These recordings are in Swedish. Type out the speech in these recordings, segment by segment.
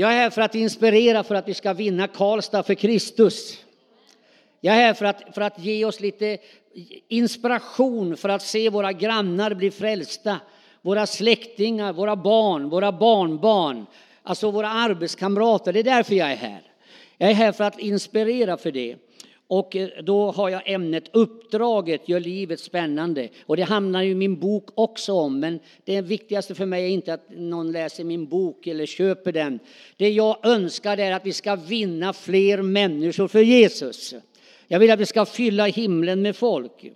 Jag är här för att inspirera för att vi ska vinna Karlstad för Kristus. Jag är här för att, för att ge oss lite inspiration för att se våra grannar bli frälsta, våra släktingar, våra barn, våra barnbarn, alltså våra arbetskamrater. Det är därför jag är här. Jag är här för att inspirera för det. Och eh, då har jag ämnet Uppdraget gör livet spännande. Och det hamnar ju min bok också om. Men det viktigaste för mig är inte att någon läser min bok eller köper den. Det jag önskar är att vi ska vinna fler människor för Jesus. Jag vill att vi ska fylla himlen med folk.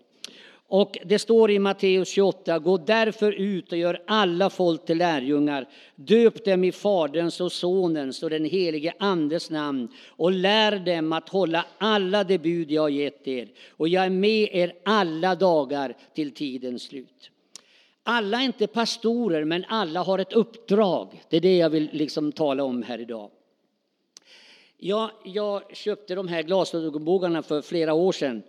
Och det står i Matteus 28, gå därför ut och gör alla folk till lärjungar. Döp dem i Faderns och Sonens och den helige Andes namn och lär dem att hålla alla de bud jag har gett er. Och jag är med er alla dagar till tidens slut. Alla är inte pastorer, men alla har ett uppdrag. Det är det jag vill liksom tala om här idag. Jag, jag köpte de här glasögonbågarna för flera år sedan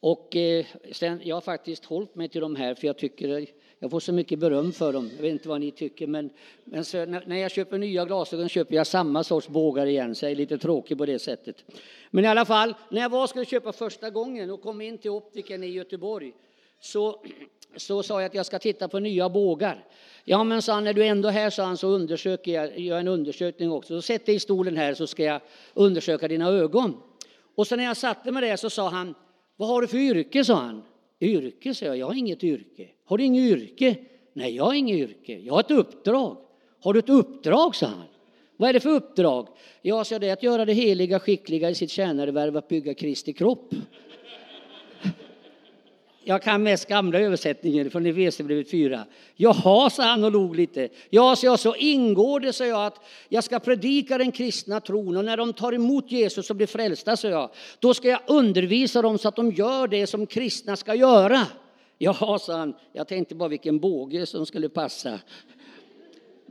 och eh, sen, jag har faktiskt hållit mig till de här för jag tycker jag får så mycket beröm för dem. Jag vet inte vad ni tycker men, men så, när, jag köper nya glasögon köper jag samma sorts bågar igen så jag är lite tråkig på det sättet. Men i alla fall, när jag var skulle köpa första gången och kom in till optiken i Göteborg så, så sa jag att jag ska titta på nya bågar. Ja men sa han, när du ändå är här sa han, så undersöker jag, gör en undersökning också. Så sätt dig i stolen här så ska jag undersöka dina ögon. Och så när jag satte mig där så sa han, vad har du för yrke? sa han. Yrke, sa jag. Jag har inget yrke. Har du inget yrke? Nej, jag har inget yrke. Jag har ett uppdrag. Har du ett uppdrag? sa han. Vad är det för uppdrag? Ja, så det är att göra det heliga skickliga i sitt tjänarevärv att bygga Kristi kropp. Jag kan mest gamla översättningen från Efesierbrevet 4. Jaha, sa han och log lite. Ja, så, jag, så ingår det, sa jag, att jag ska predika den kristna tron och när de tar emot Jesus och blir frälsta, sa jag, då ska jag undervisa dem så att de gör det som kristna ska göra. Jaha, sa han, jag tänkte bara vilken båge som skulle passa.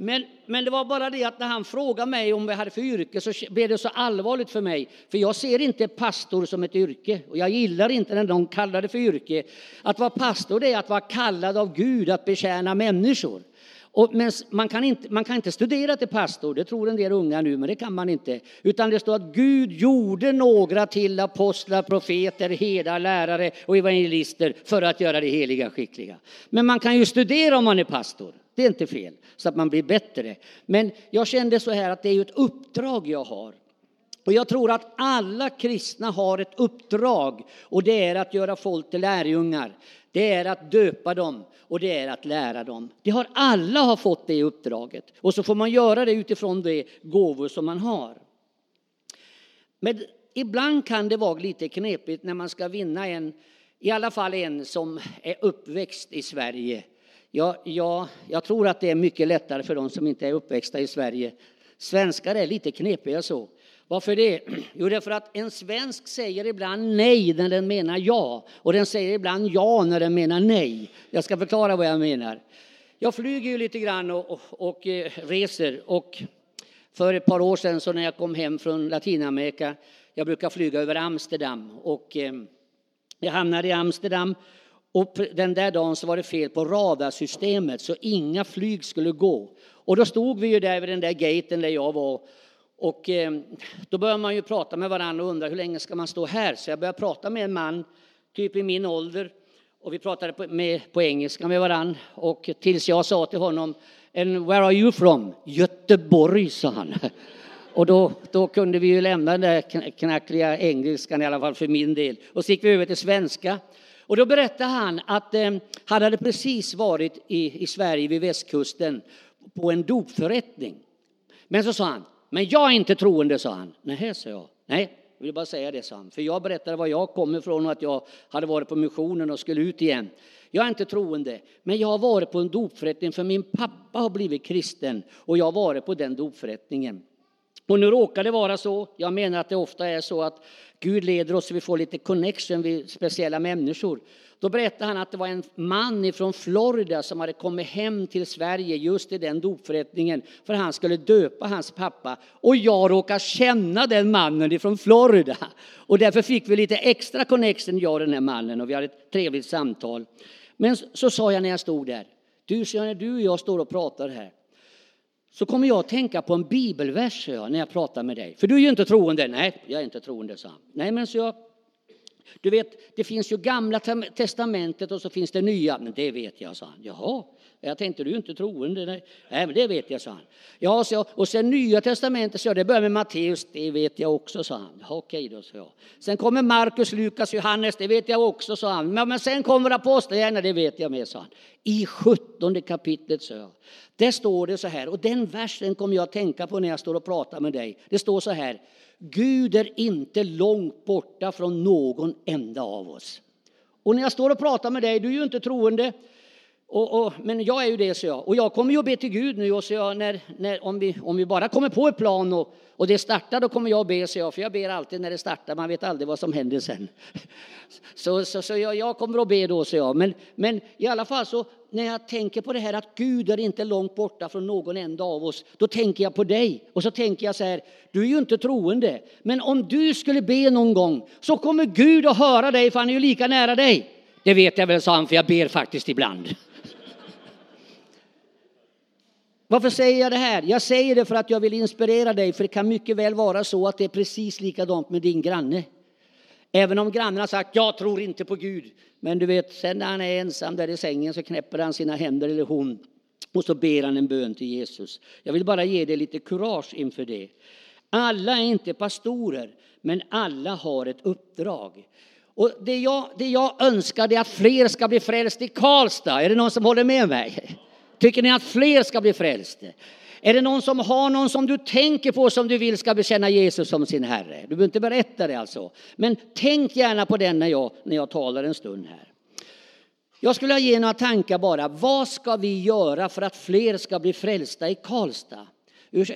Men, men det var bara det att när han frågade mig om vad jag hade för yrke så blev det så allvarligt för mig. För jag ser inte pastor som ett yrke och jag gillar inte när någon kallar det för yrke. Att vara pastor det är att vara kallad av Gud att betjäna människor. Och, men man kan, inte, man kan inte studera till pastor, det tror en del unga nu, men det kan man inte. Utan det står att Gud gjorde några till apostlar, profeter, herdar, lärare och evangelister för att göra det heliga skickliga. Men man kan ju studera om man är pastor. Det är inte fel, så att man blir bättre. Men jag kände så här att det är ett uppdrag jag har. Och jag tror att alla kristna har ett uppdrag och det är att göra folk till lärjungar. Det är att döpa dem och det är att lära dem. Det har alla har fått det uppdraget och så får man göra det utifrån de gåvor som man har. Men ibland kan det vara lite knepigt när man ska vinna en, i alla fall en som är uppväxt i Sverige Ja, ja, jag tror att det är mycket lättare för de som inte är uppväxta i Sverige. Svenskar är lite knepiga så. Varför det? Jo, det är för att en svensk säger ibland nej när den menar ja och den säger ibland ja när den menar nej. Jag ska förklara vad jag menar. Jag flyger ju lite grann och, och, och eh, reser och för ett par år sedan så när jag kom hem från Latinamerika, jag brukar flyga över Amsterdam och eh, jag hamnade i Amsterdam och den där dagen så var det fel på radarsystemet så inga flyg skulle gå. Och då stod vi ju där vid den där gaten där jag var. Och eh, då började man ju prata med varandra och undra hur länge ska man stå här? Så jag började prata med en man, typ i min ålder. Och vi pratade på, med, på engelska med varandra. Och tills jag sa till honom, And where are you from? Göteborg, sa han. Och då, då kunde vi ju lämna den där knackliga engelskan i alla fall för min del. Och så gick vi över till svenska. Och då berättade han att eh, han hade precis varit i, i Sverige vid västkusten på en dopförrättning. Men så sa han, men jag är inte troende, sa han. Nej, sa jag. Nej, jag vill bara säga det, sa han. För jag berättade var jag kom ifrån och att jag hade varit på missionen och skulle ut igen. Jag är inte troende, men jag har varit på en dopförrättning för min pappa har blivit kristen och jag har varit på den dopförrättningen. Och nu råkar det vara så, jag menar att det ofta är så att Gud leder oss så vi får lite connection vid speciella människor. Då berättade han att det var en man från Florida som hade kommit hem till Sverige just i den dopförrättningen för han skulle döpa hans pappa. Och jag råkar känna den mannen från Florida. Och därför fick vi lite extra connection, jag och den här mannen, och vi hade ett trevligt samtal. Men så sa jag när jag stod där, du, när du och jag står och pratar här, så kommer jag att tänka på en bibelvers jag, när jag pratar med dig. För du är ju inte troende. Nej, jag är inte troende, sa han. Nej, men så jag, du vet, det finns ju gamla testamentet och så finns det nya. Men det vet jag, sa han. Jaha, jag tänkte du är inte troende. Nej, Nej men det vet jag, sa han. Ja, så, och sen nya testamentet, så det börjar med Matteus, det vet jag också, sa han. Ja, Okej då, sa jag. Sen kommer Markus, Lukas, Johannes, det vet jag också, sa han. Men, men sen kommer apostlagärningarna, det vet jag med, sa han. I sjuttonde kapitlet, sa jag. Där står det så här, och den versen kommer jag att tänka på när jag står och pratar med dig. Det står så här, Gud är inte långt borta från någon enda av oss. Och när jag står och pratar med dig, du är ju inte troende, och, och, men jag är ju det, så jag. Och jag kommer ju att be till Gud nu, och så jag, när, när, om, vi, om vi bara kommer på ett plan och, och det startar, då kommer jag att be, så jag. För jag ber alltid när det startar, man vet aldrig vad som händer sen. Så, så, så jag, jag kommer att be då, så jag. Men, men i alla fall så, när jag tänker på det här att Gud är inte långt borta från någon enda av oss, då tänker jag på dig. Och så tänker jag så här, du är ju inte troende, men om du skulle be någon gång så kommer Gud att höra dig, för han är ju lika nära dig. Det vet jag väl, sa han, för jag ber faktiskt ibland. Varför säger jag det här? Jag säger det för att jag vill inspirera dig, för det kan mycket väl vara så att det är precis likadant med din granne. Även om grannen har sagt jag tror inte på Gud, men du vet, sen när han är ensam där i sängen så knäpper han sina händer eller hon och så ber han en bön till Jesus. Jag vill bara ge dig lite kurage inför det. Alla är inte pastorer, men alla har ett uppdrag. Och det jag, det jag önskar är att fler ska bli frälst i Karlstad. Är det någon som håller med mig? Tycker ni att fler ska bli frälsta? Är det någon som har någon som du tänker på som du vill ska bekänna Jesus som sin Herre? Du behöver inte berätta det alltså. Men tänk gärna på den när jag, när jag talar en stund här. Jag skulle ge några tankar bara. Vad ska vi göra för att fler ska bli frälsta i Karlstad?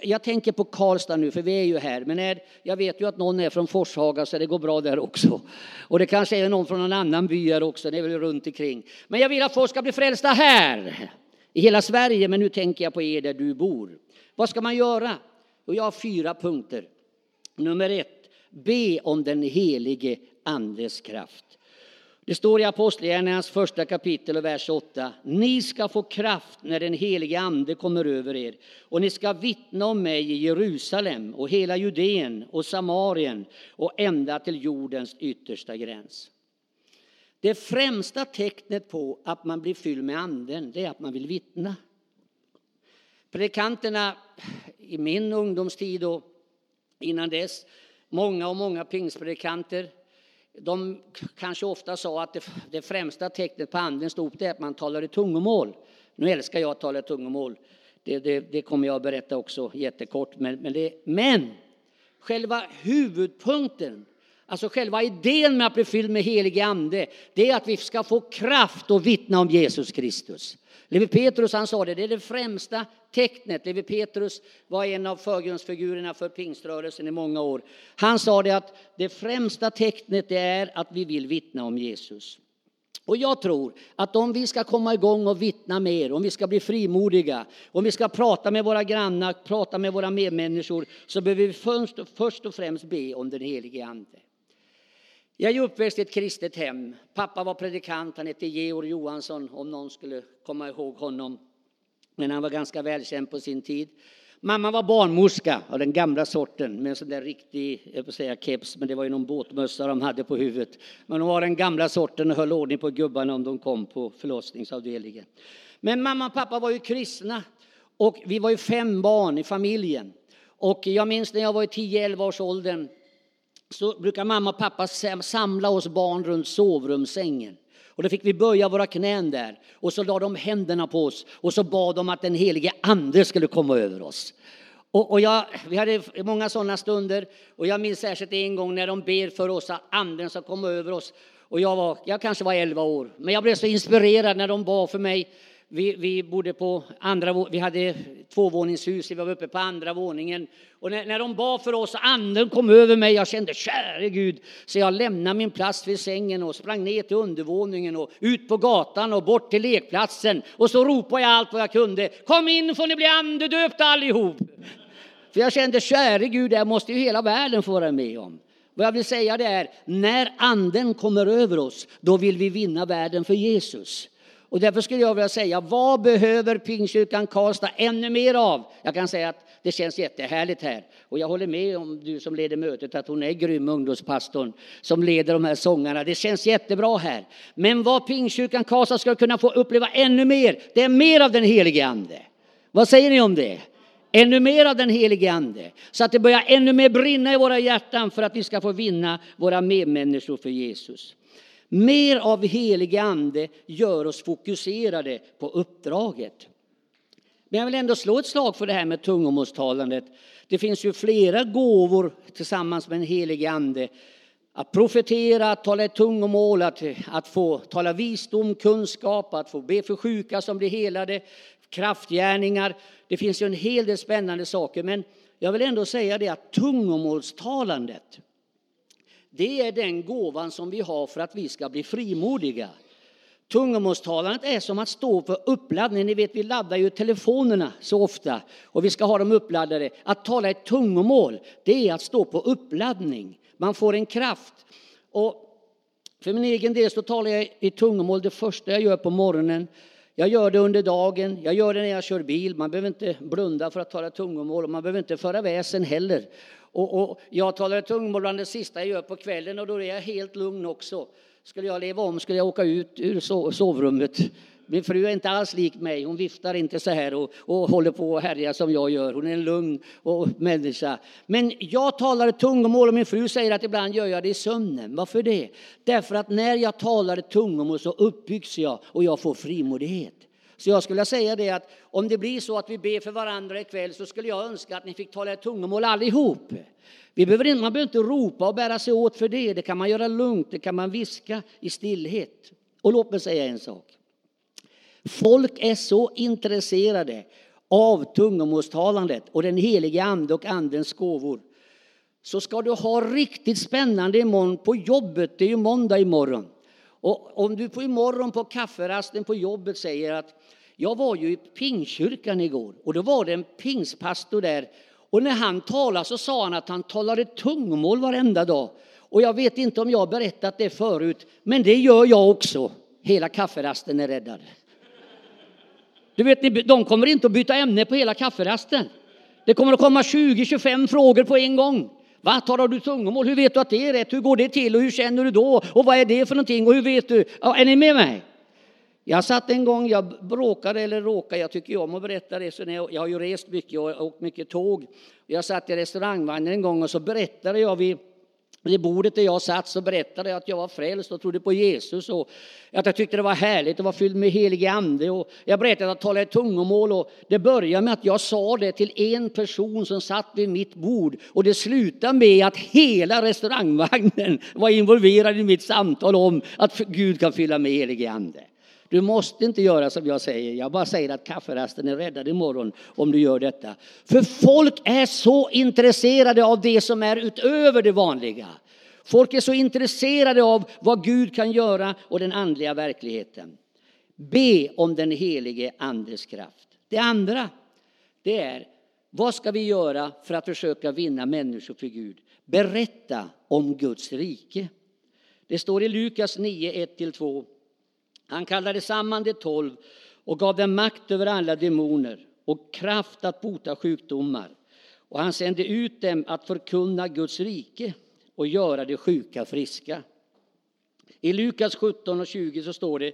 Jag tänker på Karlstad nu, för vi är ju här. Men är, jag vet ju att någon är från Forshaga, så det går bra där också. Och det kanske är någon från någon annan by här också, det är väl runt omkring. Men jag vill att folk ska bli frälsta här i hela Sverige, men nu tänker jag på er där du bor. Vad ska man göra? Och jag har fyra punkter. Nummer ett, be om den helige Andes kraft. Det står i Apostlagärningarnas första kapitel och vers 8. Ni ska få kraft när den helige Ande kommer över er och ni ska vittna om mig i Jerusalem och hela Judeen och Samarien och ända till jordens yttersta gräns. Det främsta tecknet på att man blir fylld med anden, det är att man vill vittna. Predikanterna i min ungdomstid och innan dess, många och många pingstpredikanter, de kanske ofta sa att det, det främsta tecknet på andens dop är att man talar i tungomål. Nu älskar jag att tala i tungomål. Det, det, det kommer jag att berätta också jättekort. Men, men, det, men själva huvudpunkten Alltså själva idén med att bli fylld med helig ande, det är att vi ska få kraft att vittna om Jesus Kristus. Levi Petrus han sa det, det är det främsta tecknet. Levi Petrus var en av förgrundsfigurerna för pingströrelsen i många år. Han sa det att det främsta tecknet är att vi vill vittna om Jesus. Och jag tror att om vi ska komma igång och vittna mer, om vi ska bli frimodiga, om vi ska prata med våra grannar, prata med våra medmänniskor, så behöver vi först, först och främst be om den helige Ande. Jag är uppväxt i ett kristet hem. Pappa var predikant, han hette Georg Johansson om någon skulle komma ihåg honom. Men han var ganska välkänd på sin tid. Mamma var barnmorska av den gamla sorten med en sån där riktig, jag får säga keps, men det var ju någon båtmössa de hade på huvudet. Men hon var den gamla sorten och höll ordning på gubbarna om de kom på förlossningsavdelningen. Men mamma och pappa var ju kristna och vi var ju fem barn i familjen. Och jag minns när jag var i 10-11 års åldern så brukar mamma och pappa samla oss barn runt sovrumssängen. Och då fick vi böja våra knän där och så lade de händerna på oss och så bad de att den helige ande skulle komma över oss. Och, och jag, vi hade många sådana stunder och jag minns särskilt en gång när de ber för oss att anden ska komma över oss. Och jag, var, jag kanske var 11 år, men jag blev så inspirerad när de bad för mig vi, vi bodde på andra vi hade tvåvåningshus, vi var uppe på andra våningen. Och när, när de bad för oss, anden kom över mig, jag kände käre Gud. Så jag lämnade min plats vid sängen och sprang ner till undervåningen och ut på gatan och bort till lekplatsen. Och så ropade jag allt vad jag kunde. Kom in får ni bli andedöpta allihop. För jag kände käre Gud, det måste ju hela världen få vara med om. Vad jag vill säga det är, när anden kommer över oss, då vill vi vinna världen för Jesus. Och därför skulle jag vilja säga, vad behöver Pingstkyrkan Karlstad ännu mer av? Jag kan säga att det känns jättehärligt här. Och jag håller med om du som leder mötet att hon är grym, ungdomspastorn som leder de här sångarna. Det känns jättebra här. Men vad Pingstkyrkan Karlstad ska kunna få uppleva ännu mer, det är mer av den helige Ande. Vad säger ni om det? Ännu mer av den helige Ande. Så att det börjar ännu mer brinna i våra hjärtan för att vi ska få vinna våra medmänniskor för Jesus. Mer av helig ande gör oss fokuserade på uppdraget. Men jag vill ändå slå ett slag för det här med tungomålstalandet. Det finns ju flera gåvor tillsammans med en helig ande. Att profetera, att tala i tungomål, att, att få tala visdom, kunskap, att få be för sjuka som blir helade, kraftgärningar. Det finns ju en hel del spännande saker, men jag vill ändå säga det att tungomålstalandet, det är den gåvan som vi har för att vi ska bli frimodiga. Tungomålstalandet är som att stå för uppladdning. Ni vet, vi laddar ju telefonerna så ofta och vi ska ha dem uppladdade. Att tala ett tungomål, det är att stå på uppladdning. Man får en kraft. Och för min egen del så talar jag i tungomål det första jag gör på morgonen. Jag gör det under dagen, jag gör det när jag kör bil. Man behöver inte blunda för att tala tungomål och man behöver inte föra väsen heller. Och, och jag talar tungomål bland det sista jag gör på kvällen och då är jag helt lugn också. Skulle jag leva om skulle jag åka ut ur sovrummet. Min fru är inte alls lik mig. Hon viftar inte så här och, och håller på och härjar som jag gör. Hon är en lugn och människa. Men jag talar tungomål och min fru säger att ibland gör jag det i sömnen. Varför det? Därför att när jag talar tungomål så uppbyggs jag och jag får frimodighet. Så jag skulle säga det att om det blir så att vi ber för varandra ikväll så skulle jag önska att ni fick tala i tungomål allihop. Vi behöver inte, man behöver inte ropa och bära sig åt för det. Det kan man göra lugnt, det kan man viska i stillhet. Och låt mig säga en sak. Folk är så intresserade av tungomålstalandet och den helige ande och andens gåvor. Så ska du ha riktigt spännande imorgon på jobbet, det är ju måndag imorgon. Och om du på imorgon på kafferasten på jobbet säger att jag var ju i pingkyrkan igår och då var det en pingspastor där och när han talade så sa han att han talade tungmål varenda dag. Och jag vet inte om jag har berättat det förut, men det gör jag också. Hela kafferasten är räddad. Du vet, de kommer inte att byta ämne på hela kafferasten. Det kommer att komma 20-25 frågor på en gång. Va, talar du tungomål? Hur vet du att det är rätt? Hur går det till och hur känner du då? Och vad är det för någonting? Och hur vet du? Ja, är ni med mig? Jag satt en gång, jag bråkade eller råkade, jag tycker om att berätta det, så jag, jag har ju rest mycket och åkt mycket tåg. Jag satt i restaurangvagnen en gång och så berättade jag vid vid bordet där jag satt så berättade jag att jag var frälst och trodde på Jesus och att jag tyckte det var härligt och var fylld med helig ande. Och jag berättade att jag talade tungomål och det började med att jag sa det till en person som satt vid mitt bord och det slutade med att hela restaurangvagnen var involverad i mitt samtal om att Gud kan fylla med helig ande. Du måste inte göra som jag säger. Jag bara säger att kafferasten är räddad imorgon om du gör detta. För folk är så intresserade av det som är utöver det vanliga. Folk är så intresserade av vad Gud kan göra och den andliga verkligheten. Be om den helige andes kraft. Det andra, det är vad ska vi göra för att försöka vinna människor för Gud? Berätta om Guds rike. Det står i Lukas 9, 1-2. Han kallade samman de tolv och gav dem makt över alla demoner och kraft att bota sjukdomar. Och han sände ut dem att förkunna Guds rike och göra de sjuka friska. I Lukas 17 och 20 så står det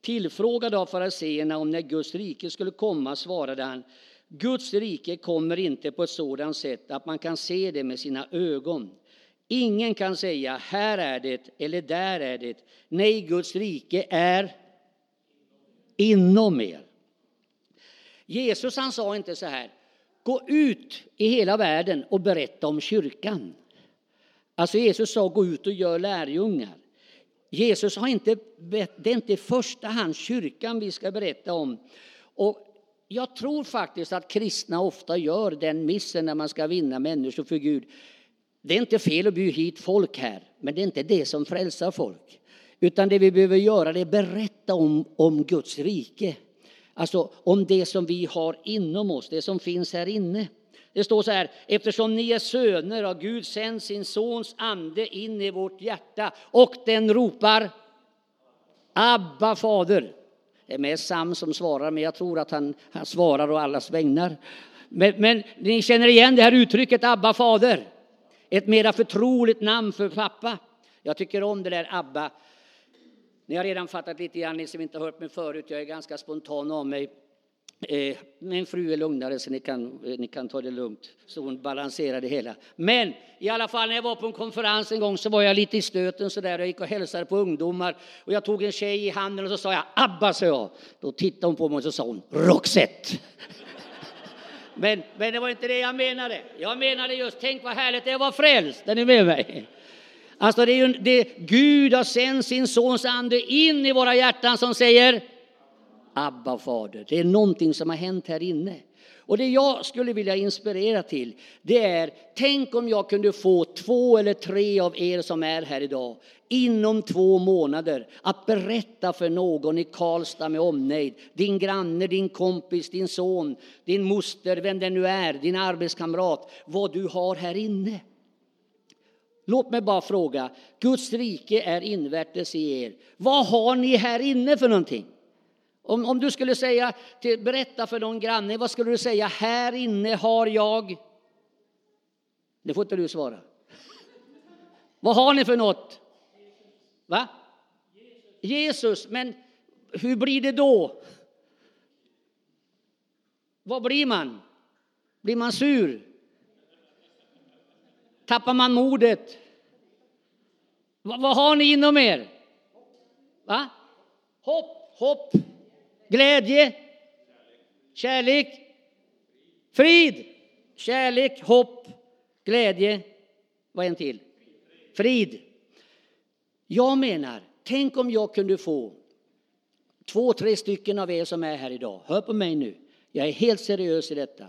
Tillfrågad av fariseerna om när Guds rike skulle komma svarade han Guds rike kommer inte på ett sådant sätt att man kan se det med sina ögon. Ingen kan säga här är det eller där är det. Nej, Guds rike är inom er. Jesus han sa inte så här, gå ut i hela världen och berätta om kyrkan. Alltså Jesus sa gå ut och gör lärjungar. Jesus har inte, det är inte i första hand kyrkan vi ska berätta om. Och jag tror faktiskt att kristna ofta gör den missen när man ska vinna människor för Gud. Det är inte fel att bjuda hit folk här, men det är inte det som frälsar folk. Utan det vi behöver göra är att berätta om, om Guds rike. Alltså om det som vi har inom oss, det som finns här inne. Det står så här, eftersom ni är söner har Gud sänt sin sons ande in i vårt hjärta och den ropar Abba fader. Det är mest Sam som svarar, men jag tror att han, han svarar å allas vägnar. Men, men ni känner igen det här uttrycket Abba fader. Ett mera förtroligt namn för pappa. Jag tycker om det där Abba. Ni har redan fattat lite grann, ni som inte har hört mig förut. Jag är ganska spontan av mig. Eh, min fru är lugnare så ni kan, eh, ni kan ta det lugnt. Så hon balanserar det hela. Men i alla fall när jag var på en konferens en gång så var jag lite i stöten så där. Jag gick och hälsade på ungdomar och jag tog en tjej i handen och så sa jag Abba, sa jag. Då tittade hon på mig och så sa hon Roxette. Men, men det var inte det jag menade. Jag menade just, tänk vad härligt det är att vara frälst. Är ni med mig? Alltså det är ju det, Gud har sänt sin sons ande in i våra hjärtan som säger Abba fader. Det är någonting som har hänt här inne. Och det jag skulle vilja inspirera till, det är, tänk om jag kunde få två eller tre av er som är här idag, inom två månader, att berätta för någon i Karlstad med omnejd, din granne, din kompis, din son, din moster, vem det nu är, din arbetskamrat, vad du har här inne. Låt mig bara fråga, Guds rike är invärtes i er. Vad har ni här inne för någonting? Om, om du skulle säga, till, berätta för någon granne, vad skulle du säga? Här inne har jag... Det får inte du svara. Vad har ni för något? Va? Jesus, men hur blir det då? Vad blir man? Blir man sur? Tappar man modet? Va, vad har ni inom er? Va? Hopp, hopp, glädje, kärlek, frid, kärlek, hopp, glädje. Vad är en till? Frid. Jag menar, tänk om jag kunde få två, tre stycken av er som är här idag. Hör på mig nu. Jag är helt seriös i detta.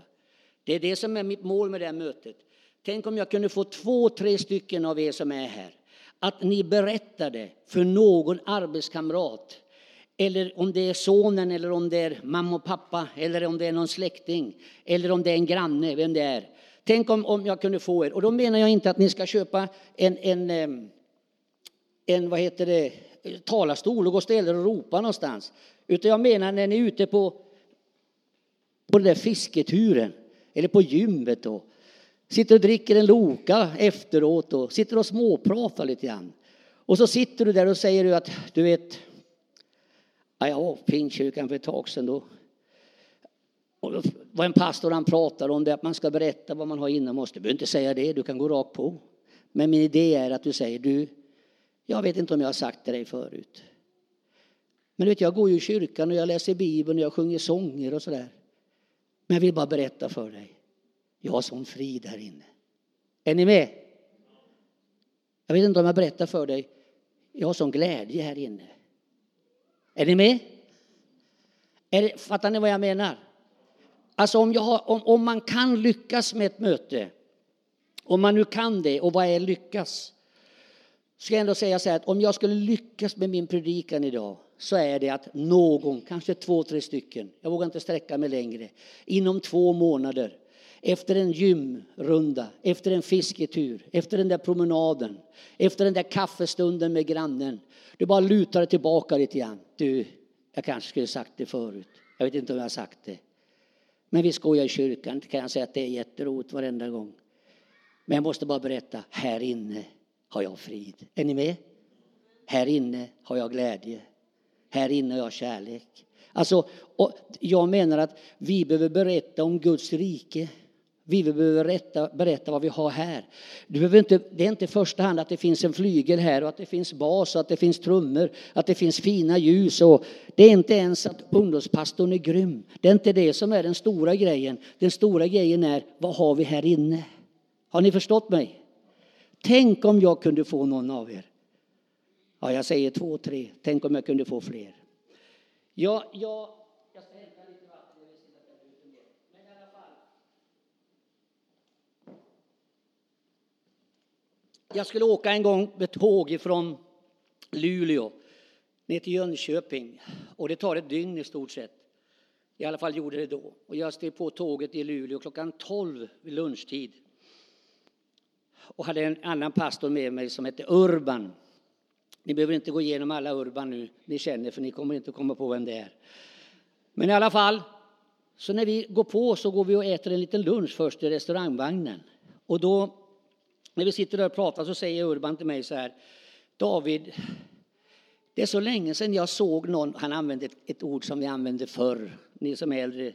Det är det som är mitt mål med det här mötet. Tänk om jag kunde få två, tre stycken av er som är här. Att ni berättade för någon arbetskamrat eller om det är sonen eller om det är mamma och pappa eller om det är någon släkting eller om det är en granne, vem det är. Tänk om, om jag kunde få er. Och då menar jag inte att ni ska köpa en, en, en vad heter det, talarstol och gå och ställa och ropa någonstans. Utan jag menar när ni är ute på, på den där fisketuren eller på gymmet och sitter och dricker en Loka efteråt och sitter och småpratar lite grann. Och så sitter du där och säger du att du vet, ja, jag var på Pingstkyrkan för ett tag sedan då. Och då var en pastor han pratade om det att man ska berätta vad man har inom oss. Du behöver inte säga det, du kan gå rakt på. Men min idé är att du säger du, jag vet inte om jag har sagt det dig förut. Men du vet, jag går ju i kyrkan och jag läser Bibeln och jag sjunger sånger och sådär. Men jag vill bara berätta för dig. Jag har sån frid här inne. Är ni med? Jag vet inte om jag berättar för dig. Jag har sån glädje här inne. Är ni med? Är det, fattar ni vad jag menar? Alltså om, har, om, om man kan lyckas med ett möte, om man nu kan det, och vad är lyckas? Ska jag ändå säga så här att om jag skulle lyckas med min predikan idag så är det att någon, kanske två, tre stycken, jag vågar inte sträcka mig längre, inom två månader efter en gymrunda, efter en fisketur, efter den där promenaden, efter den där kaffestunden med grannen. Du bara lutar dig tillbaka lite grann. Du, jag kanske skulle sagt det förut. Jag vet inte om jag har sagt det. Men vi skojar i kyrkan, kan jag säga att det är jätteroligt varenda gång. Men jag måste bara berätta, här inne har jag frid. Är ni med? Här inne har jag glädje. Här inne har jag kärlek. Alltså, jag menar att vi behöver berätta om Guds rike. Vi behöver berätta, berätta vad vi har här. Du behöver inte, det är inte i första hand att det finns en flygel här och att det finns bas och att det finns trummor, att det finns fina ljus. Och det är inte ens att ungdomspastorn är grym. Det är inte det som är den stora grejen. Den stora grejen är, vad har vi här inne? Har ni förstått mig? Tänk om jag kunde få någon av er. Ja, jag säger två, tre. Tänk om jag kunde få fler. Ja, jag, jag ska hämta lite vatten. Jag visste att jag mer. Men i alla fall. Jag skulle åka en gång med tåg ifrån Luleå ner till Jönköping. Och det tar ett dygn i stort sett. I alla fall gjorde det då. Och jag steg på tåget i Luleå klockan 12 vid lunchtid. Och hade en annan pastor med mig som hette Urban. Ni behöver inte gå igenom alla Urban nu, ni känner för ni kommer inte komma på vem det är. Men i alla fall, så när vi går på så går vi och äter en liten lunch först i restaurangvagnen. Och då, när vi sitter där och pratar så säger Urban till mig så här, David, det är så länge sedan jag såg någon, han använde ett, ett ord som vi använde förr, ni som är äldre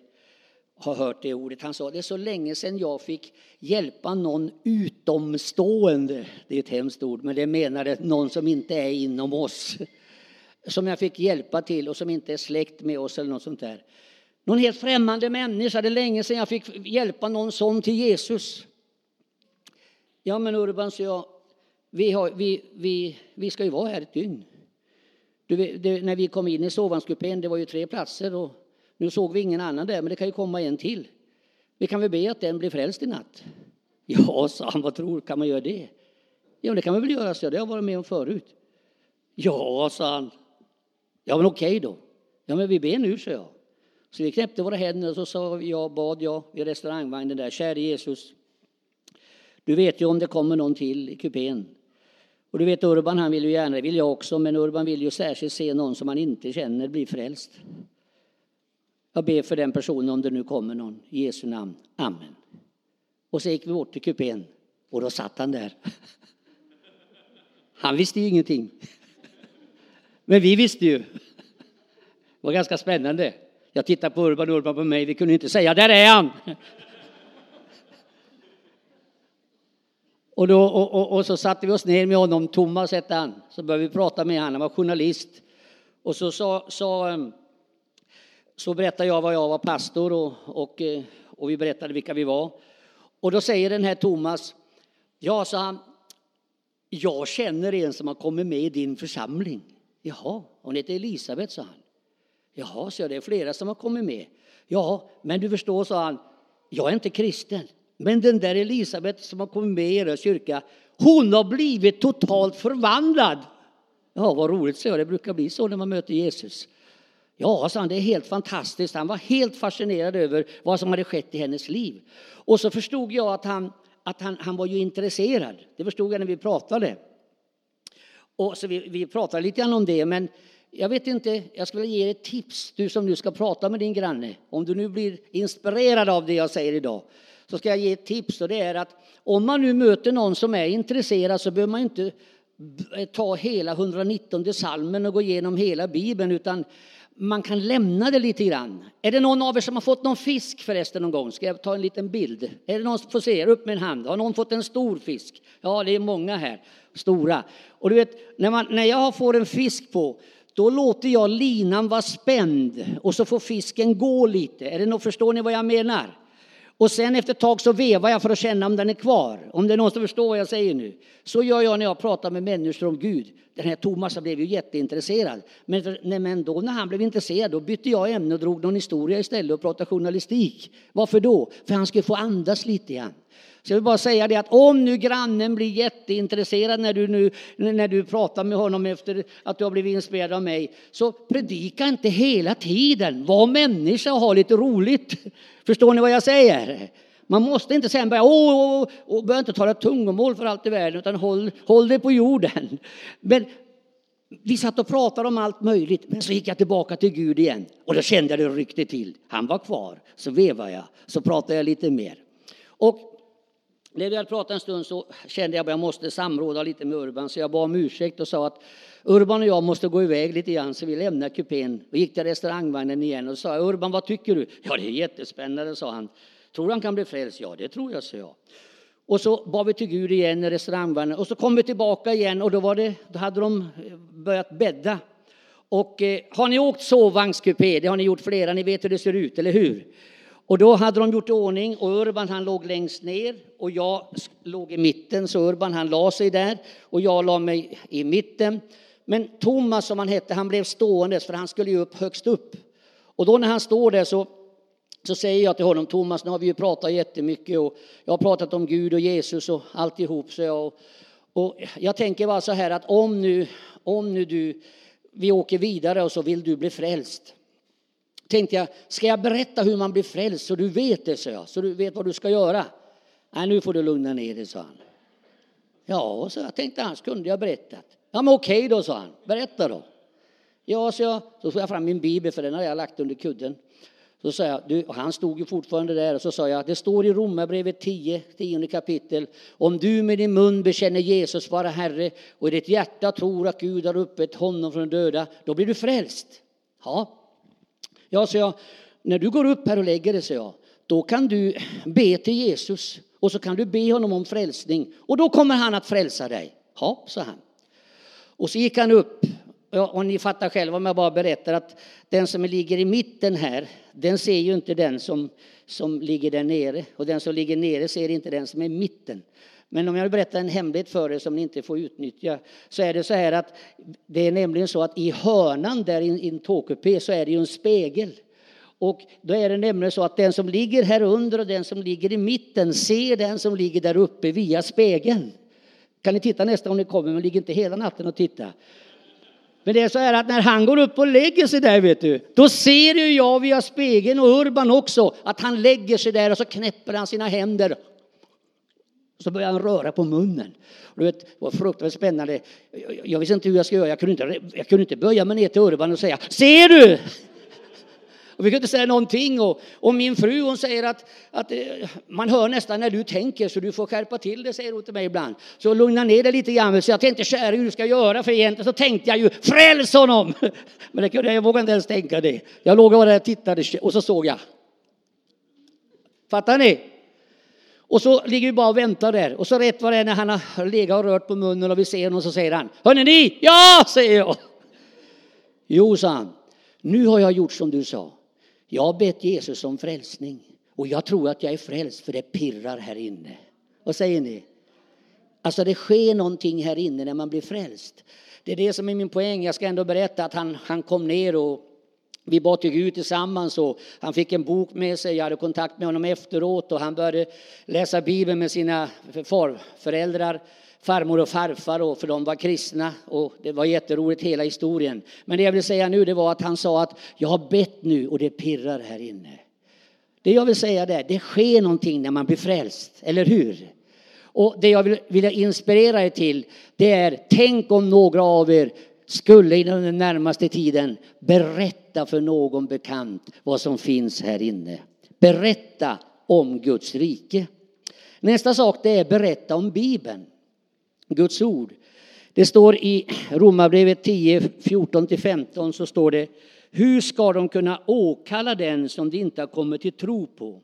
har hört det ordet. Han sa det är så länge sedan jag fick hjälpa någon utomstående. Det är ett hemskt ord, men det menade någon som inte är inom oss. Som jag fick hjälpa till och som inte är släkt med oss eller något sånt där. Någon helt främmande människa. Det är länge sedan jag fick hjälpa någon sån till Jesus. Ja, men Urban, så jag, vi, har, vi, vi, vi ska ju vara här ett dygn. Du, det, när vi kom in i sovvagnskupén, det var ju tre platser och nu såg vi ingen annan där, men det kan ju komma en till. Vi kan väl be att den blir frälst i natt? Ja, sa han, vad tror Kan man göra det? Ja, det kan man väl göra, så det har jag varit med om förut. Ja, sa han. Ja, men okej då. Ja, men vi ber nu, sa jag. Så vi knäppte våra händer och så sa jag, bad jag vid restaurangvagnen där, käre Jesus. Du vet ju om det kommer någon till i kupén. Och du vet Urban, han vill ju gärna, det vill jag också, men Urban vill ju särskilt se någon som han inte känner bli frälst. Jag ber för den personen om det nu kommer någon. I Jesu namn. Amen. Och så gick vi bort till kupén och då satt han där. Han visste ju ingenting. Men vi visste ju. Det var ganska spännande. Jag tittade på Urban och Urban på mig. Vi kunde inte säga där är han. Och, då, och, och, och, så satte vi oss ner med honom, Thomas hette han. Så började vi prata med honom, han var journalist. Och så sa, sa så berättade jag vad jag var pastor och, och, eh, och vi berättade vilka vi var. Och då säger den här Thomas, ja, sa han, jag känner en som har kommit med i din församling. Jaha, hon heter Elisabet, sa han. Jaha, så det är flera som har kommit med. Ja, men du förstår, sa han, jag är inte kristen. Men den där Elisabet som har kommit med i er kyrka, hon har blivit totalt förvandlad. Ja, vad roligt, så jag. Det brukar bli så när man möter Jesus. Ja, sa han, det är helt fantastiskt. Han var helt fascinerad över vad som hade skett i hennes liv. Och så förstod jag att han, att han, han var ju intresserad. Det förstod jag när vi pratade. Och så vi, vi pratade lite grann om det, men jag vet inte, jag skulle ge er ett tips, du som nu ska prata med din granne. Om du nu blir inspirerad av det jag säger idag, så ska jag ge ett tips och det är att om man nu möter någon som är intresserad så behöver man inte ta hela 119 salmen och gå igenom hela bibeln utan man kan lämna det lite grann. Är det någon av er som har fått någon fisk förresten någon gång? Ska jag ta en liten bild? Är det någon som får se? Upp med en hand. Har någon fått en stor fisk? Ja, det är många här. Stora. Och du vet, när, man, när jag får en fisk på, då låter jag linan vara spänd och så får fisken gå lite. Är det någon, förstår ni vad jag menar? Och sen efter ett tag så vevar jag för att känna om den är kvar. Om det är någon som förstår vad jag säger nu. Så gör jag när jag pratar med människor om Gud. Den här Thomas blev ju jätteintresserad. Men, men då när han blev intresserad då bytte jag ämne och drog någon historia istället och pratade journalistik. Varför då? För han skulle få andas lite grann. Så jag vill bara säga det att om nu grannen blir jätteintresserad när du, nu, när du pratar med honom efter att du har blivit inspirerad av mig, så predika inte hela tiden. Var människa och ha lite roligt. Förstår ni vad jag säger? Man måste inte sen börja, åh, åh, åh, börja inte tala tungomål för allt i världen, utan håll, håll dig på jorden. Men vi satt och pratade om allt möjligt, men så gick jag tillbaka till Gud igen. Och då kände jag det ryckte till. Han var kvar. Så vevade jag, så pratade jag lite mer. Och när vi hade pratat en stund så kände jag att jag måste samråda lite med Urban, så jag bad om ursäkt och sa att Urban och jag måste gå iväg lite grann, så vi lämnar kupén Vi gick till restaurangvagnen igen och sa Urban, vad tycker du? Ja, det är jättespännande, sa han. Tror han kan bli frälst? Ja, det tror jag, sa jag. Och så bad vi till Gud igen i restaurangvagnen och så kom vi tillbaka igen och då, var det, då hade de eh, börjat bädda. Och eh, har ni åkt sovvagnskupé? Det har ni gjort flera, ni vet hur det ser ut, eller hur? Och då hade de gjort i ordning och Urban han låg längst ner och jag låg i mitten så Urban han la sig där och jag la mig i mitten. Men Thomas som han hette han blev stående för han skulle ju upp högst upp. Och då när han står där så, så säger jag till honom Thomas nu har vi ju pratat jättemycket och jag har pratat om Gud och Jesus och alltihop så jag, och, och jag tänker bara så här att om nu, om nu du, vi åker vidare och så vill du bli frälst tänkte jag, ska jag berätta hur man blir frälst så du vet det, sa jag, så du vet vad du ska göra? Nej, nu får du lugna ner dig, sa han. Ja, så jag tänkte annars kunde jag berättat. Ja, men okej då, sa han. Berätta då. Ja, så jag, så tog jag fram min bibel, för den hade jag lagt under kudden. Så sa jag, du, och han stod ju fortfarande där, och så sa jag, det står i Romarbrevet 10, 10 kapitel, om du med din mun bekänner Jesus vara Herre och i ditt hjärta tror att Gud har uppväckt honom från de döda, då blir du frälst. Ja, ja så jag, när du går upp här och lägger dig, så jag, då kan du be till Jesus och så kan du be honom om frälsning och då kommer han att frälsa dig. Ja, sa han. Och så gick han upp och ni fattar själva om jag bara berättar att den som ligger i mitten här, den ser ju inte den som, som ligger där nere. Och den som ligger nere ser inte den som är i mitten. Men om jag berättar en hemlighet för er som ni inte får utnyttja så är det så här att det är nämligen så att i hörnan där i en tågkupé så är det ju en spegel. Och då är det nämligen så att den som ligger här under och den som ligger i mitten ser den som ligger där uppe via spegeln. Kan ni titta nästa gång ni kommer, men ligger inte hela natten och titta. Men det är så här att när han går upp och lägger sig där, vet du, då ser ju jag via spegeln och Urban också att han lägger sig där och så knäpper han sina händer. Så börjar han röra på munnen. Du vet, det var fruktansvärt spännande. Jag visste inte hur jag skulle göra. Jag kunde inte, jag kunde inte böja mig ner till Urban och säga Ser du? Och vi kunde inte säga någonting. Och, och min fru hon säger att, att eh, man hör nästan när du tänker så du får skärpa till det, säger hon till mig ibland. Så lugna ner dig lite grann. Så jag tänkte kära hur du ska göra för egentligen så tänkte jag ju fräls honom. Men det kunde, jag vågade inte ens tänka det. Jag låg bara där och tittade och så såg jag. Fattar ni? Och så ligger vi bara och väntar där. Och så rätt vad det är när han har legat och rört på munnen och vi ser honom så säger han. Hörni ni? Ja, säger jag. Jo, sa han. Nu har jag gjort som du sa. Jag har bett Jesus om frälsning och jag tror att jag är frälst för det pirrar här inne. Vad säger ni? Alltså det sker någonting här inne när man blir frälst. Det är det som är min poäng. Jag ska ändå berätta att han, han kom ner och vi bad till Gud tillsammans och han fick en bok med sig. Jag hade kontakt med honom efteråt och han började läsa Bibeln med sina föräldrar farmor och farfar och för de var kristna och det var jätteroligt hela historien. Men det jag vill säga nu det var att han sa att jag har bett nu och det pirrar här inne. Det jag vill säga är det sker någonting när man blir frälst, eller hur? Och det jag vill, vill inspirera er till det är tänk om några av er skulle inom den närmaste tiden berätta för någon bekant vad som finns här inne. Berätta om Guds rike. Nästa sak det är berätta om Bibeln. Guds ord. Det står i Romarbrevet 10, 14-15 så står det Hur ska de kunna åkalla den som de inte har kommit till tro på?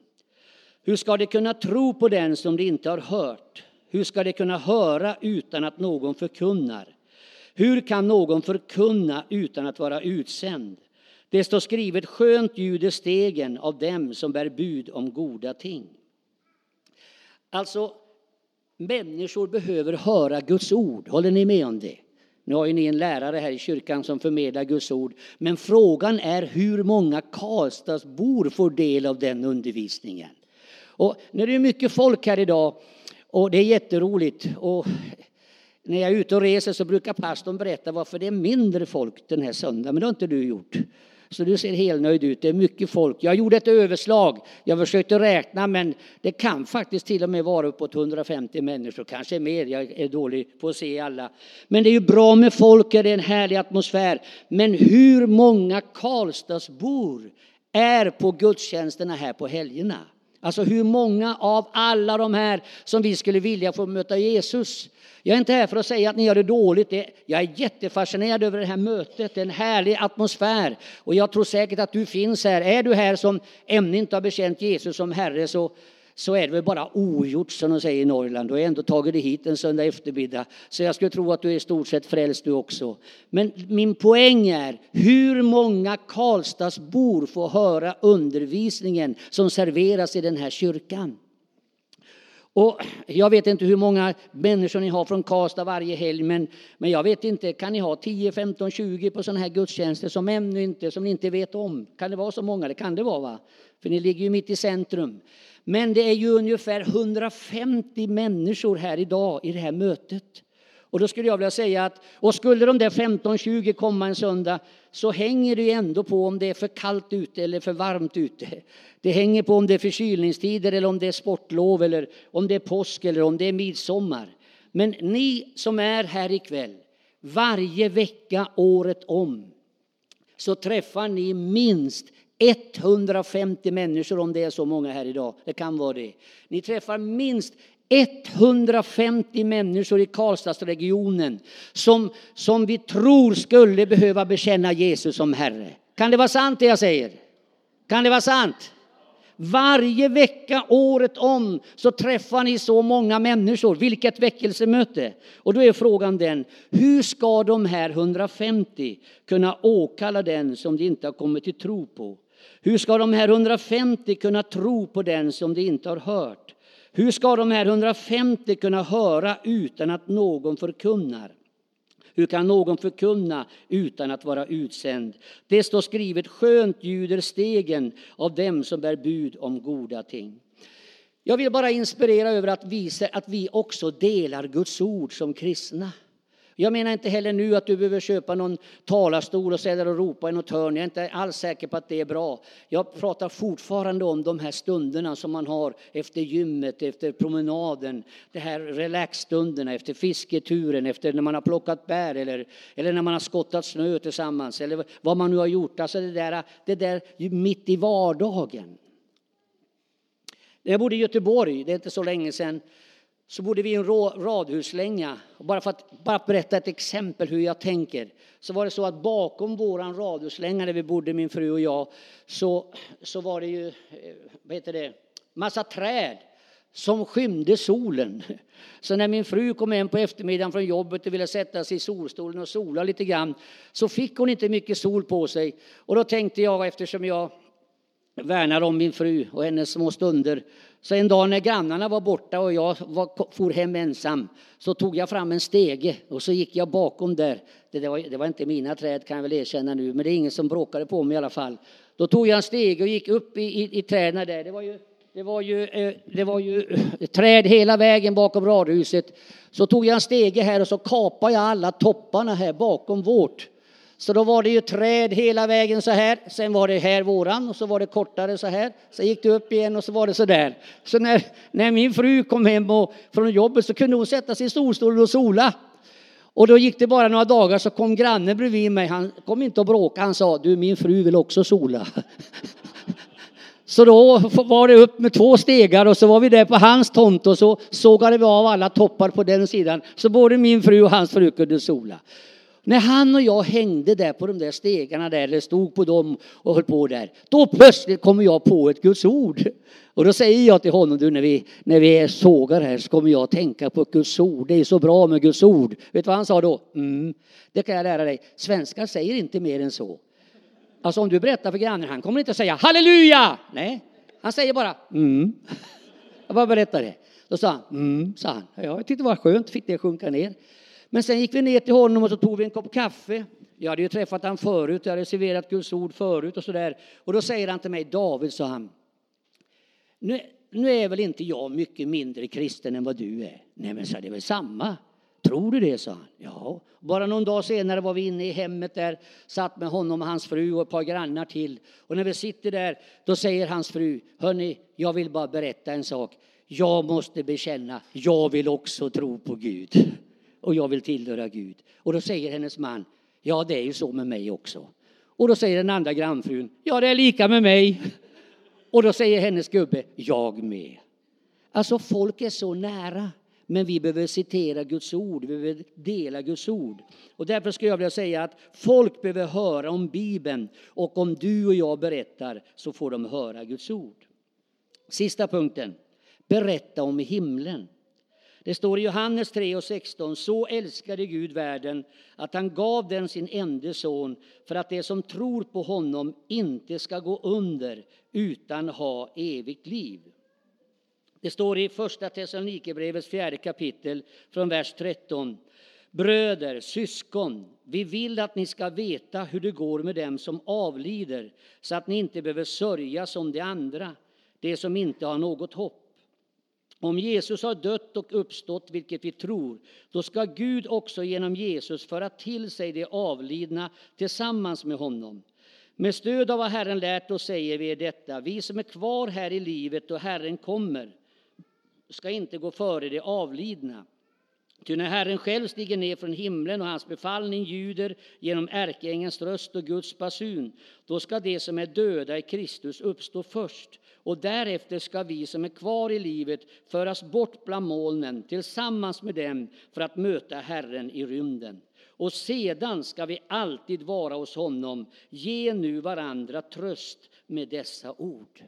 Hur ska de kunna tro på den som de inte har hört? Hur ska de kunna höra utan att någon förkunnar? Hur kan någon förkunna utan att vara utsänd? Det står skrivet skönt ljuder stegen av dem som bär bud om goda ting. Alltså, Människor behöver höra Guds ord. Håller ni med om det? Nu har ju ni en lärare här i kyrkan som förmedlar Guds ord. Men frågan är hur många Karlstadsbor får del av den undervisningen. Och när det är mycket folk här idag och det är jätteroligt. Och när jag är ute och reser så brukar pastorn berätta varför det är mindre folk den här söndagen. Men det har inte du gjort. Så du ser helnöjd ut. Det är mycket folk. Jag gjorde ett överslag. Jag försökte räkna men det kan faktiskt till och med vara uppåt 150 människor, kanske mer. Jag är dålig på att se alla. Men det är ju bra med folk, det är en härlig atmosfär. Men hur många Karlstadsbor är på gudstjänsterna här på helgerna? Alltså hur många av alla de här som vi skulle vilja få möta Jesus jag är inte här för att säga att ni gör det dåligt. Jag är jättefascinerad över det här mötet. Det är en härlig atmosfär. Och jag tror säkert att du finns här. Är du här som ännu inte har bekänt Jesus som Herre så, så är det väl bara ogjort som de säger i Norrland. Du har ändå tagit dig hit en söndag eftermiddag. Så jag skulle tro att du är i stort sett frälst du också. Men min poäng är hur många Karlstadsbor får höra undervisningen som serveras i den här kyrkan. Och jag vet inte hur många människor ni har från Karlstad varje helg, men, men jag vet inte, kan ni ha 10, 15, 20 på sådana här gudstjänster som ännu inte, som ni inte vet om? Kan det vara så många? Det kan det vara, va? För ni ligger ju mitt i centrum. Men det är ju ungefär 150 människor här idag i det här mötet. Och då skulle jag vilja säga att, och skulle de där 15-20 komma en söndag så hänger det ju ändå på om det är för kallt ute eller för varmt ute. Det hänger på om det är förkylningstider eller om det är sportlov eller om det är påsk eller om det är midsommar. Men ni som är här ikväll, varje vecka året om så träffar ni minst 150 människor om det är så många här idag. Det kan vara det. Ni träffar minst 150 människor i Karlstadsregionen som, som vi tror skulle behöva bekänna Jesus som Herre. Kan det vara sant det jag säger? Kan det vara sant? Varje vecka året om så träffar ni så många människor. Vilket väckelsemöte! Och då är frågan den, hur ska de här 150 kunna åkalla den som de inte har kommit till tro på? Hur ska de här 150 kunna tro på den som de inte har hört? Hur ska de här 150 kunna höra utan att någon förkunnar? Hur kan någon förkunna utan att vara utsänd? Det står skrivet, skönt ljuder stegen av dem som bär bud om goda ting. Jag vill bara inspirera över att visa att vi också delar Guds ord som kristna. Jag menar inte heller nu att du behöver köpa någon talarstol och ställa och ropa i något hörn. Jag är inte alls säker på att det är bra. Jag pratar fortfarande om de här stunderna som man har efter gymmet, efter promenaden. De här relaxstunderna efter fisketuren, efter när man har plockat bär eller, eller när man har skottat snö tillsammans eller vad man nu har gjort. Alltså det där, det där mitt i vardagen. När jag bodde i Göteborg, det är inte så länge sedan, så bodde vi i en radhuslänga. Och bara för att bara berätta ett exempel hur jag tänker så var det så att bakom våran radhuslänga där vi bodde, min fru och jag, så, så var det ju eh, vad heter det, massa träd som skymde solen. Så när min fru kom hem på eftermiddagen från jobbet och ville sätta sig i solstolen och sola lite grann så fick hon inte mycket sol på sig. Och då tänkte jag, eftersom jag värnar om min fru och hennes små stunder. Så en dag när grannarna var borta och jag var, for hem ensam så tog jag fram en stege och så gick jag bakom där. Det, var, det var inte mina träd kan jag väl erkänna nu, men det är ingen som bråkade på mig i alla fall. Då tog jag en stege och gick upp i, i, i träden där. Det var ju det var, ju, eh, det var ju eh, träd hela vägen bakom radhuset. Så tog jag en stege här och så kapade jag alla topparna här bakom vårt. Så då var det ju träd hela vägen så här. Sen var det här våran och så var det kortare så här. Sen gick det upp igen och så var det så där. Så när, när min fru kom hem och, från jobbet så kunde hon sätta sig i solstolen och sola. Och då gick det bara några dagar så kom grannen bredvid mig. Han kom inte och bråka. Han sa du min fru vill också sola. Så då var det upp med två stegar och så var vi där på hans tomt och så sågade vi av alla toppar på den sidan. Så både min fru och hans fru kunde sola. När han och jag hängde där på de där stegarna där, eller stod på dem och höll på där, då plötsligt kommer jag på ett Guds ord. Och då säger jag till honom, du när vi, när vi sågar här så kommer jag att tänka på Guds ord. Det är så bra med Guds ord. Vet du vad han sa då? Mm, det kan jag lära dig. Svenskar säger inte mer än så. Alltså om du berättar för grannen, han kommer inte att säga halleluja! Nej, han säger bara mm. Jag bara berättar det. Då sa han mm, sa han. Ja, jag tyckte det var skönt, fick det sjunka ner. Men sen gick vi ner till honom och så tog vi en kopp kaffe. Jag hade ju träffat honom förut, jag hade serverat Guds ord förut och sådär. Och då säger han till mig, David, sa han, nu, nu är väl inte jag mycket mindre kristen än vad du är? Nej men sa det är väl samma. Tror du det, sa han. Ja. Bara någon dag senare var vi inne i hemmet där, satt med honom och hans fru och ett par grannar till. Och när vi sitter där, då säger hans fru, hörni, jag vill bara berätta en sak. Jag måste bekänna, jag vill också tro på Gud och jag vill tillhöra Gud. Och då säger hennes man, ja det är ju så med mig också. Och då säger den andra grannfrun, ja det är lika med mig. Och då säger hennes gubbe, jag med. Alltså folk är så nära. Men vi behöver citera Guds ord, vi behöver dela Guds ord. Och därför skulle jag vilja säga att folk behöver höra om Bibeln och om du och jag berättar så får de höra Guds ord. Sista punkten, berätta om himlen. Det står i Johannes 3 och 16. Så älskade Gud världen att han gav den sin enda son för att det som tror på honom inte ska gå under utan ha evigt liv. Det står i första Thessalonikerbrevets fjärde kapitel från vers 13. Bröder, syskon, vi vill att ni ska veta hur det går med dem som avlider så att ni inte behöver sörja som de andra, de som inte har något hopp. Om Jesus har dött och uppstått, vilket vi tror, då ska Gud också genom Jesus föra till sig de avlidna tillsammans med honom. Med stöd av vad Herren lärt oss säger vi detta, vi som är kvar här i livet och Herren kommer ska inte gå före de avlidna. Ty när Herren själv stiger ner från himlen och hans befallning ljuder genom ärkeängelns röst och Guds basun, då ska de som är döda i Kristus uppstå först. Och därefter ska vi som är kvar i livet föras bort bland molnen tillsammans med dem för att möta Herren i rymden. Och sedan ska vi alltid vara hos honom. Ge nu varandra tröst med dessa ord.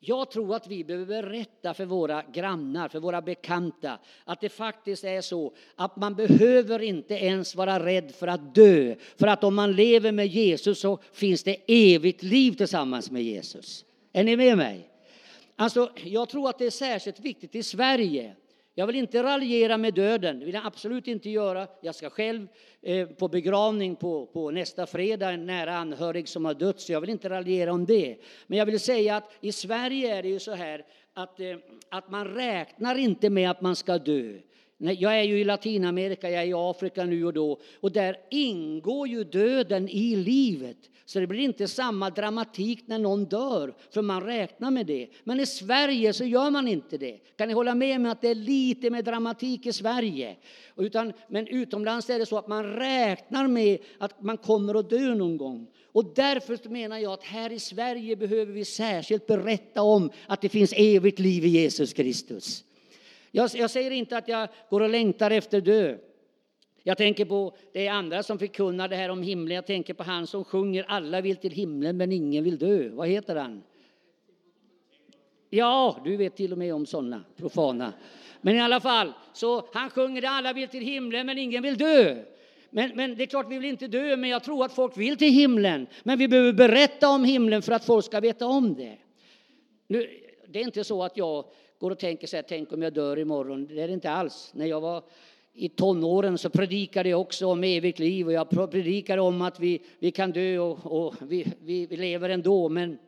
Jag tror att vi behöver berätta för våra grannar, för våra bekanta, att det faktiskt är så att man behöver inte ens vara rädd för att dö. För att om man lever med Jesus så finns det evigt liv tillsammans med Jesus. Är ni med mig? Alltså, jag tror att det är särskilt viktigt i Sverige. Jag vill inte raljera med döden, det vill jag absolut inte göra. Jag ska själv eh, på begravning på, på nästa fredag, en nära anhörig som har dött, så jag vill inte raljera om det. Men jag vill säga att i Sverige är det ju så här att, eh, att man räknar inte med att man ska dö. Jag är ju i Latinamerika, jag är i Afrika nu och då och där ingår ju döden i livet. Så det blir inte samma dramatik när någon dör, för man räknar med det. Men i Sverige så gör man inte det. Kan ni hålla med mig att det är lite mer dramatik i Sverige? Utan, men utomlands är det så att man räknar med att man kommer att dö någon gång. Och därför menar jag att här i Sverige behöver vi särskilt berätta om att det finns evigt liv i Jesus Kristus. Jag, jag säger inte att jag går och längtar efter dö. Jag tänker på det andra som förkunnar det här om himlen. Jag tänker på han som sjunger alla vill till himlen men ingen vill dö. Vad heter han? Ja, du vet till och med om sådana profana. Men i alla fall, så han sjunger det alla vill till himlen men ingen vill dö. Men, men det är klart vi vill inte dö, men jag tror att folk vill till himlen. Men vi behöver berätta om himlen för att folk ska veta om det. Nu, det är inte så att jag går och tänker så här, tänk om jag dör imorgon. Det är det inte alls. När jag var i tonåren så predikade jag också om evigt liv och jag predikade om att vi, vi kan dö och, och vi, vi, vi, lever ändå. Men,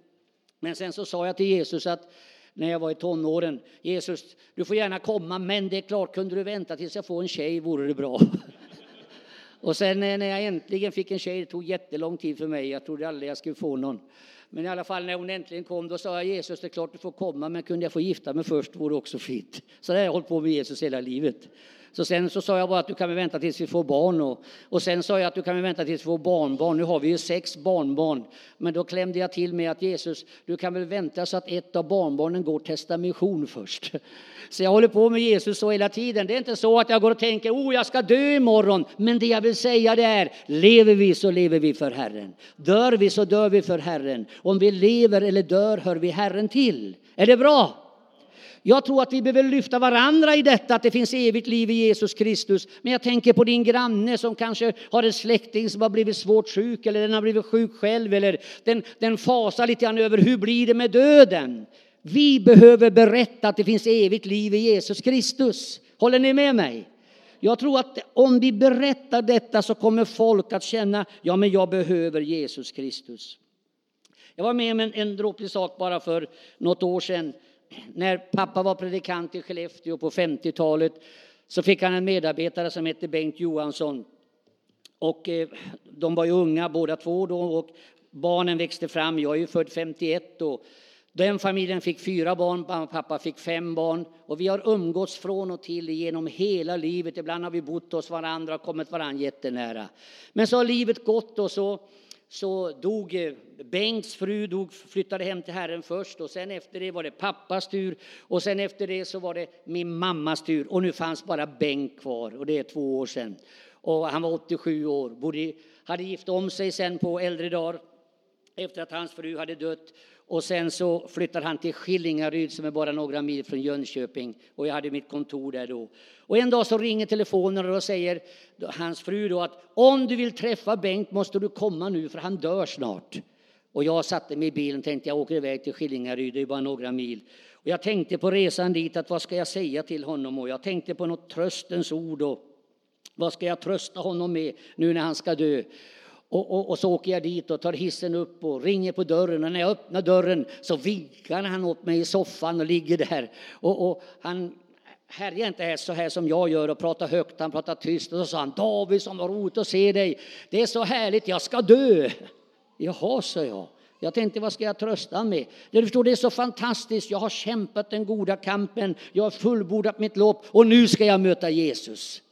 men sen så sa jag till Jesus att när jag var i tonåren, Jesus, du får gärna komma, men det är klart, kunde du vänta tills jag får en tjej vore det bra. och sen eh, när jag äntligen fick en tjej, det tog jättelång tid för mig, jag trodde aldrig jag skulle få någon. Men i alla fall när hon äntligen kom, då sa jag Jesus, det är klart du får komma, men kunde jag få gifta mig först vore det också fint. Så det har jag hållit på med Jesus hela livet. Så sen så sa jag bara att du kan väl vänta tills vi får barn. Och, och sen sa jag att du kan väl vänta tills vi får barnbarn. Nu har vi ju sex barnbarn. Men då klämde jag till med att Jesus, du kan väl vänta så att ett av barnbarnen går testamission först. Så jag håller på med Jesus så hela tiden. Det är inte så att jag går och tänker, oh jag ska dö imorgon. Men det jag vill säga det är, lever vi så lever vi för Herren. Dör vi så dör vi för Herren. Om vi lever eller dör hör vi Herren till. Är det bra? Jag tror att vi behöver lyfta varandra i detta, att det finns evigt liv i Jesus Kristus. Men jag tänker på din granne som kanske har en släkting som har blivit svårt sjuk eller den har blivit sjuk själv eller den, den fasar lite grann över hur blir det med döden. Vi behöver berätta att det finns evigt liv i Jesus Kristus. Håller ni med mig? Jag tror att om vi berättar detta så kommer folk att känna, ja men jag behöver Jesus Kristus. Jag var med om en, en dråplig sak bara för något år sedan när pappa var predikant i Skellefteå på 50-talet så fick han en medarbetare som hette Bengt Johansson. Och eh, de var ju unga båda två då och barnen växte fram. Jag är ju född 51 då. Den familjen fick fyra barn, pappa fick fem barn. Och vi har umgåtts från och till genom hela livet. Ibland har vi bott hos varandra och kommit varandra jättenära. Men så har livet gått och så så dog eh, Bengts fru, dog, flyttade hem till Herren först och sen efter det var det pappas tur och sen efter det så var det min mammas tur och nu fanns bara Bengt kvar och det är två år sedan. Och han var 87 år, bodde, hade gift om sig sen på äldre dagar efter att hans fru hade dött och sen så flyttade han till Skillingaryd som är bara några mil från Jönköping. Och jag hade mitt kontor där då. Och en dag så ringer telefonen och då säger hans fru då att om du vill träffa Bengt måste du komma nu för han dör snart. Och jag satte mig i bilen och tänkte jag åker iväg till Skillingaryd, det är bara några mil. Och jag tänkte på resan dit att vad ska jag säga till honom? Och jag tänkte på något tröstens ord och vad ska jag trösta honom med nu när han ska dö? Och, och, och, så åker jag dit och tar hissen upp och ringer på dörren. Och när jag öppnar dörren så vinkar han åt mig i soffan och ligger där. Och, och han härjar inte så här som jag gör och pratar högt, han pratar tyst. Och så sa han, David som var roligt att se dig. Det är så härligt, jag ska dö. Jaha, sa jag. Jag tänkte, vad ska jag trösta med? Det, förstår, det är så fantastiskt. Jag har kämpat den goda kampen, jag har fullbordat mitt lopp och nu ska jag möta Jesus.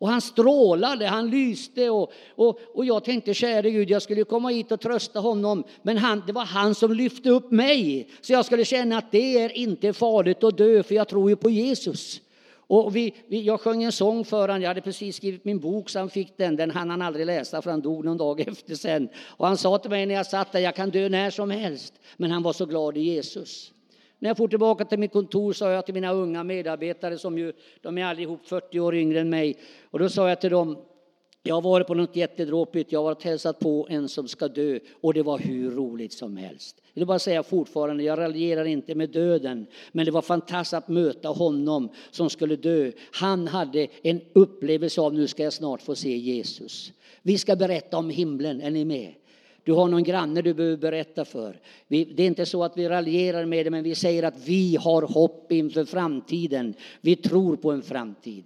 Och han strålade, han lyste och, och, och jag tänkte, käre Gud, jag skulle komma hit och trösta honom. Men han, det var han som lyfte upp mig. Så jag skulle känna att det är inte farligt att dö, för jag tror ju på Jesus. Och vi, vi, jag sjöng en sång för honom, jag hade precis skrivit min bok så han fick den, den hann han aldrig läsa för han dog någon dag efter sen. Och han sa till mig när jag satt där, jag kan dö när som helst. Men han var så glad i Jesus. När jag får tillbaka till mitt kontor sa jag till mina unga medarbetare som ju, de är allihop 40 år yngre än mig. Och då sa jag till dem, jag har varit på något jättedråpigt, jag har varit hälsat på en som ska dö och det var hur roligt som helst. Jag vill bara säga fortfarande, jag raljerar inte med döden, men det var fantastiskt att möta honom som skulle dö. Han hade en upplevelse av nu ska jag snart få se Jesus. Vi ska berätta om himlen, är ni med? Du har någon granne du behöver berätta för. Vi, det är inte så att vi raljerar med det, men vi säger att vi har hopp inför framtiden. Vi tror på en framtid.